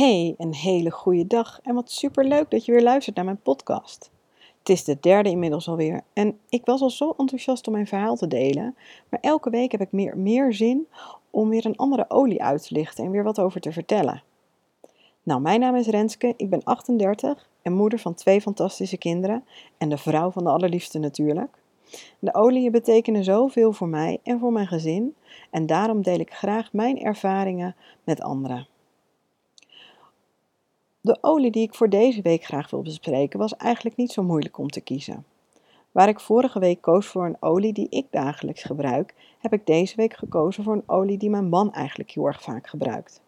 Hey, een hele goede dag en wat superleuk dat je weer luistert naar mijn podcast. Het is de derde inmiddels alweer en ik was al zo enthousiast om mijn verhaal te delen, maar elke week heb ik meer, meer zin om weer een andere olie uit te lichten en weer wat over te vertellen. Nou, mijn naam is Renske, ik ben 38 en moeder van twee fantastische kinderen en de vrouw van de allerliefste natuurlijk. De oliën betekenen zoveel voor mij en voor mijn gezin en daarom deel ik graag mijn ervaringen met anderen. De olie die ik voor deze week graag wil bespreken was eigenlijk niet zo moeilijk om te kiezen. Waar ik vorige week koos voor een olie die ik dagelijks gebruik, heb ik deze week gekozen voor een olie die mijn man eigenlijk heel erg vaak gebruikt.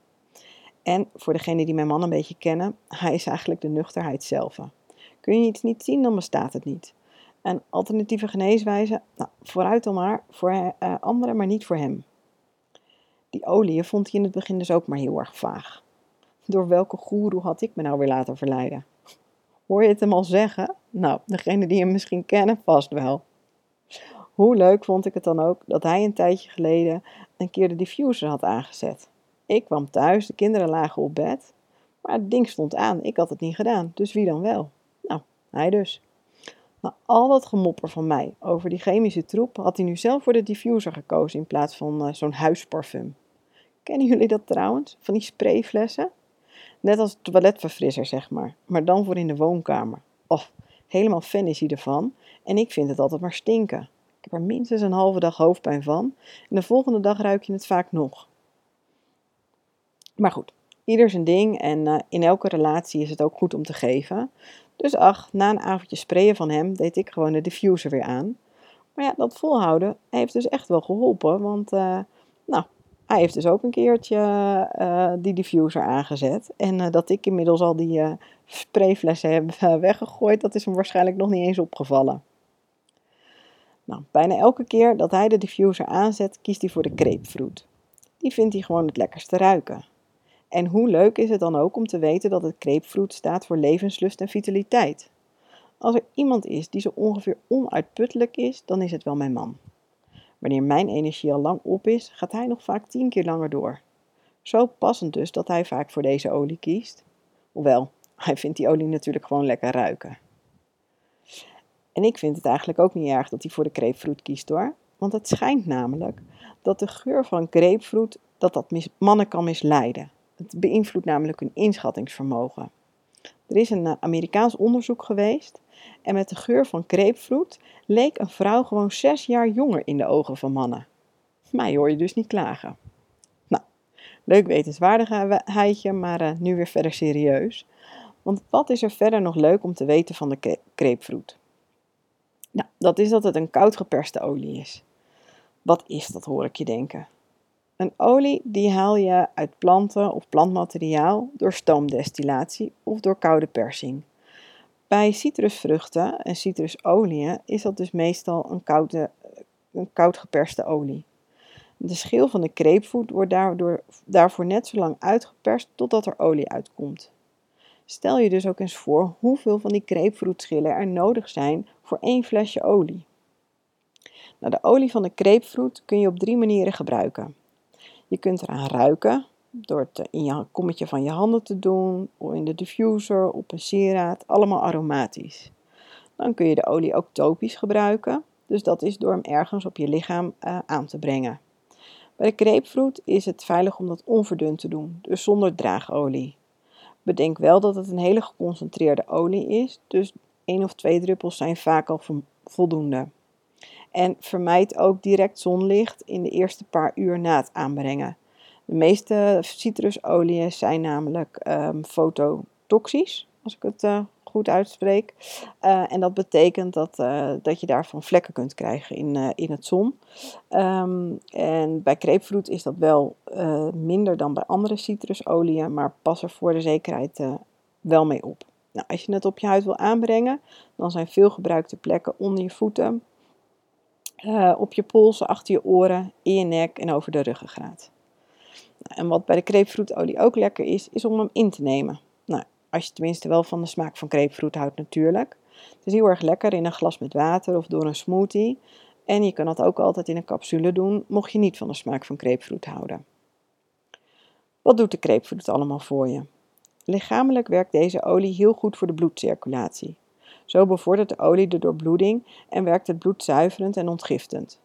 En voor degenen die mijn man een beetje kennen, hij is eigenlijk de nuchterheid zelf. Kun je iets niet zien, dan bestaat het niet. En alternatieve geneeswijze, nou, vooruit dan maar, voor uh, anderen, maar niet voor hem. Die olie vond hij in het begin dus ook maar heel erg vaag. Door welke goeroe had ik me nou weer laten verleiden? Hoor je het hem al zeggen? Nou, degene die hem misschien kennen, vast wel. Hoe leuk vond ik het dan ook dat hij een tijdje geleden een keer de diffuser had aangezet. Ik kwam thuis, de kinderen lagen op bed, maar het ding stond aan. Ik had het niet gedaan, dus wie dan wel? Nou, hij dus. Na al dat gemopper van mij over die chemische troep had hij nu zelf voor de diffuser gekozen in plaats van uh, zo'n huisparfum. Kennen jullie dat trouwens? Van die sprayflessen? Net als toiletverfrisser, zeg maar. Maar dan voor in de woonkamer. Of, helemaal fan is hij ervan. En ik vind het altijd maar stinken. Ik heb er minstens een halve dag hoofdpijn van. En de volgende dag ruik je het vaak nog. Maar goed, ieder zijn ding. En uh, in elke relatie is het ook goed om te geven. Dus ach, na een avondje sprayen van hem deed ik gewoon de diffuser weer aan. Maar ja, dat volhouden heeft dus echt wel geholpen. Want, uh, nou, hij heeft dus ook een keertje uh, die diffuser aangezet. En uh, dat ik inmiddels al die uh, sprayflessen heb weggegooid, dat is hem waarschijnlijk nog niet eens opgevallen. Nou, bijna elke keer dat hij de diffuser aanzet, kiest hij voor de grapefruit. Die vindt hij gewoon het lekkerste ruiken. En hoe leuk is het dan ook om te weten dat het grapefruit staat voor levenslust en vitaliteit. Als er iemand is die zo ongeveer onuitputtelijk is, dan is het wel mijn man. Wanneer mijn energie al lang op is, gaat hij nog vaak tien keer langer door. Zo passend dus dat hij vaak voor deze olie kiest. Hoewel, hij vindt die olie natuurlijk gewoon lekker ruiken. En ik vind het eigenlijk ook niet erg dat hij voor de grapefruit kiest hoor. Want het schijnt namelijk dat de geur van grapefruit dat dat mannen kan misleiden. Het beïnvloedt namelijk hun inschattingsvermogen. Er is een eh, Amerikaans onderzoek geweest en met de geur van grapefruit leek een vrouw gewoon zes jaar jonger in de ogen van mannen. Mij hoor je dus niet klagen. Nou, leuk wetenswaardigheidje, maar uh, nu weer verder serieus. Want wat is er verder nog leuk om te weten van de grapefruit? Nou, dat is dat het een koud geperste olie is. Wat is dat, hoor ik je denken? Een olie die haal je uit planten of plantmateriaal door stoomdestillatie of door koude persing. Bij citrusvruchten en citrusolieën is dat dus meestal een, koude, een koud geperste olie. De schil van de grapefruit wordt daardoor, daarvoor net zo lang uitgeperst totdat er olie uitkomt. Stel je dus ook eens voor hoeveel van die grapefruitschillen er nodig zijn voor één flesje olie. Nou, de olie van de grapefruit kun je op drie manieren gebruiken. Je kunt eraan ruiken door het in je kommetje van je handen te doen, of in de diffuser, op een sieraad, allemaal aromatisch. Dan kun je de olie ook topisch gebruiken, dus dat is door hem ergens op je lichaam uh, aan te brengen. Bij de grapefruit is het veilig om dat onverdund te doen, dus zonder draagolie. Bedenk wel dat het een hele geconcentreerde olie is, dus één of twee druppels zijn vaak al voldoende. En vermijd ook direct zonlicht in de eerste paar uur na het aanbrengen. De meeste citrusolieën zijn namelijk um, fototoxisch, als ik het uh, goed uitspreek. Uh, en dat betekent dat, uh, dat je daarvan vlekken kunt krijgen in, in het zon. Um, en bij grapefruit is dat wel minder dan bij andere citrusolieën, maar pas er voor de zekerheid wel mee op. Nou, als je het op je huid wil aanbrengen, dan zijn veel gebruikte plekken onder je voeten, op je polsen, achter je oren, in je nek en over de ruggengraat. En wat bij de grapefruitolie ook lekker is, is om hem in te nemen. Nou, als je tenminste wel van de smaak van grapefruit houdt natuurlijk. Het is heel erg lekker in een glas met water of door een smoothie. En je kan dat ook altijd in een capsule doen, mocht je niet van de smaak van grapefruit houden. Wat doet de grapefruit allemaal voor je? Lichamelijk werkt deze olie heel goed voor de bloedcirculatie. Zo bevordert de olie de doorbloeding en werkt het bloed zuiverend en ontgiftend.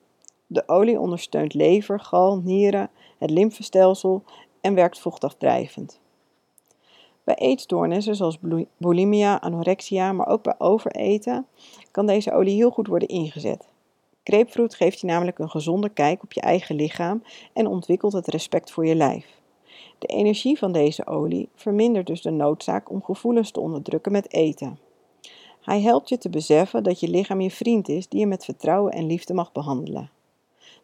De olie ondersteunt lever, gal, nieren, het lymfestelsel en werkt vochtafdrijvend. Bij eetstoornissen zoals bulimia, anorexia, maar ook bij overeten kan deze olie heel goed worden ingezet. Grapefruit geeft je namelijk een gezonde kijk op je eigen lichaam en ontwikkelt het respect voor je lijf. De energie van deze olie vermindert dus de noodzaak om gevoelens te onderdrukken met eten. Hij helpt je te beseffen dat je lichaam je vriend is die je met vertrouwen en liefde mag behandelen.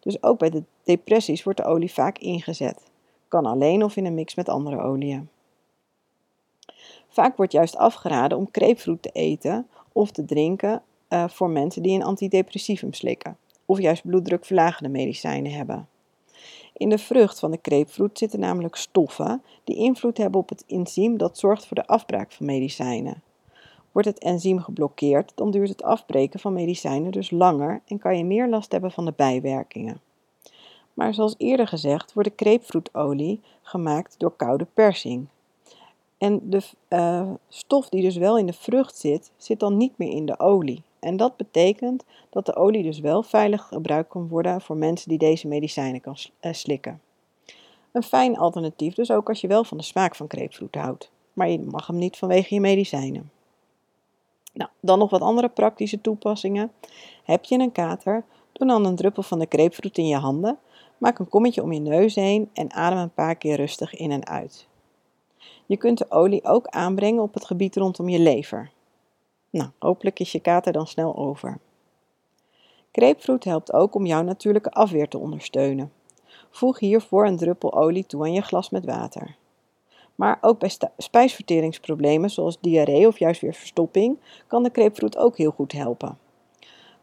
Dus ook bij de depressies wordt de olie vaak ingezet. Kan alleen of in een mix met andere oliën. Vaak wordt juist afgeraden om grapefruit te eten of te drinken uh, voor mensen die een antidepressivum slikken of juist bloeddrukverlagende medicijnen hebben. In de vrucht van de grapefruit zitten namelijk stoffen die invloed hebben op het enzym dat zorgt voor de afbraak van medicijnen. Wordt het enzym geblokkeerd, dan duurt het afbreken van medicijnen dus langer en kan je meer last hebben van de bijwerkingen. Maar zoals eerder gezegd wordt de grapefruitolie gemaakt door koude persing. En de uh, stof die dus wel in de vrucht zit, zit dan niet meer in de olie. En dat betekent dat de olie dus wel veilig gebruikt kan worden voor mensen die deze medicijnen kan uh, slikken. Een fijn alternatief dus ook als je wel van de smaak van grapefruit houdt. Maar je mag hem niet vanwege je medicijnen. Nou, dan nog wat andere praktische toepassingen. Heb je een kater, doe dan een druppel van de grapefruit in je handen. Maak een kommetje om je neus heen en adem een paar keer rustig in en uit. Je kunt de olie ook aanbrengen op het gebied rondom je lever. Nou, hopelijk is je kater dan snel over. Grapefruit helpt ook om jouw natuurlijke afweer te ondersteunen. Voeg hiervoor een druppel olie toe aan je glas met water. Maar ook bij spijsverteringsproblemen zoals diarree of juist weer verstopping kan de grapefruit ook heel goed helpen.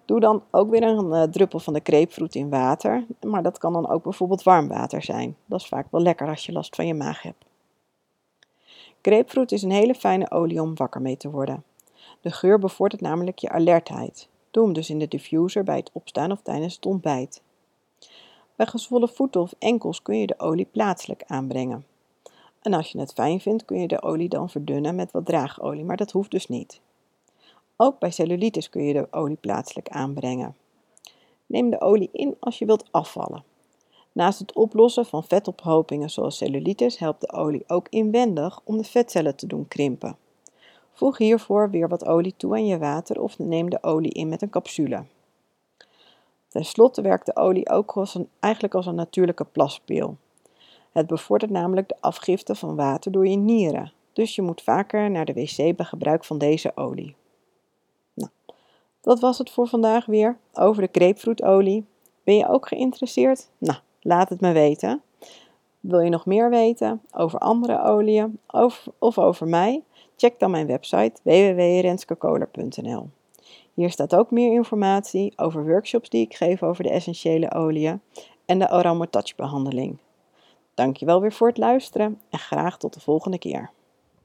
Doe dan ook weer een uh, druppel van de grapefruit in water, maar dat kan dan ook bijvoorbeeld warm water zijn. Dat is vaak wel lekker als je last van je maag hebt. Grapefruit is een hele fijne olie om wakker mee te worden. De geur bevordert namelijk je alertheid. Doe hem dus in de diffuser bij het opstaan of tijdens het ontbijt. Bij gezwollen voeten of enkels kun je de olie plaatselijk aanbrengen. En als je het fijn vindt, kun je de olie dan verdunnen met wat draagolie, maar dat hoeft dus niet. Ook bij cellulitis kun je de olie plaatselijk aanbrengen. Neem de olie in als je wilt afvallen. Naast het oplossen van vetophopingen zoals cellulitis helpt de olie ook inwendig om de vetcellen te doen krimpen. Voeg hiervoor weer wat olie toe aan je water of neem de olie in met een capsule. Ten slotte werkt de olie ook als een, eigenlijk als een natuurlijke plaspil. Het bevordert namelijk de afgifte van water door je nieren, dus je moet vaker naar de wc bij gebruik van deze olie. Nou, dat was het voor vandaag weer over de grapefruitolie. Ben je ook geïnteresseerd? Nou, laat het me weten. Wil je nog meer weten over andere oliën of, over mij? Check dan mijn website www.renskakoler.nl. Hier staat ook meer informatie over workshops die ik geef over de essentiële oliën en de Touch behandeling. Dankjewel weer voor het luisteren en graag tot de volgende keer.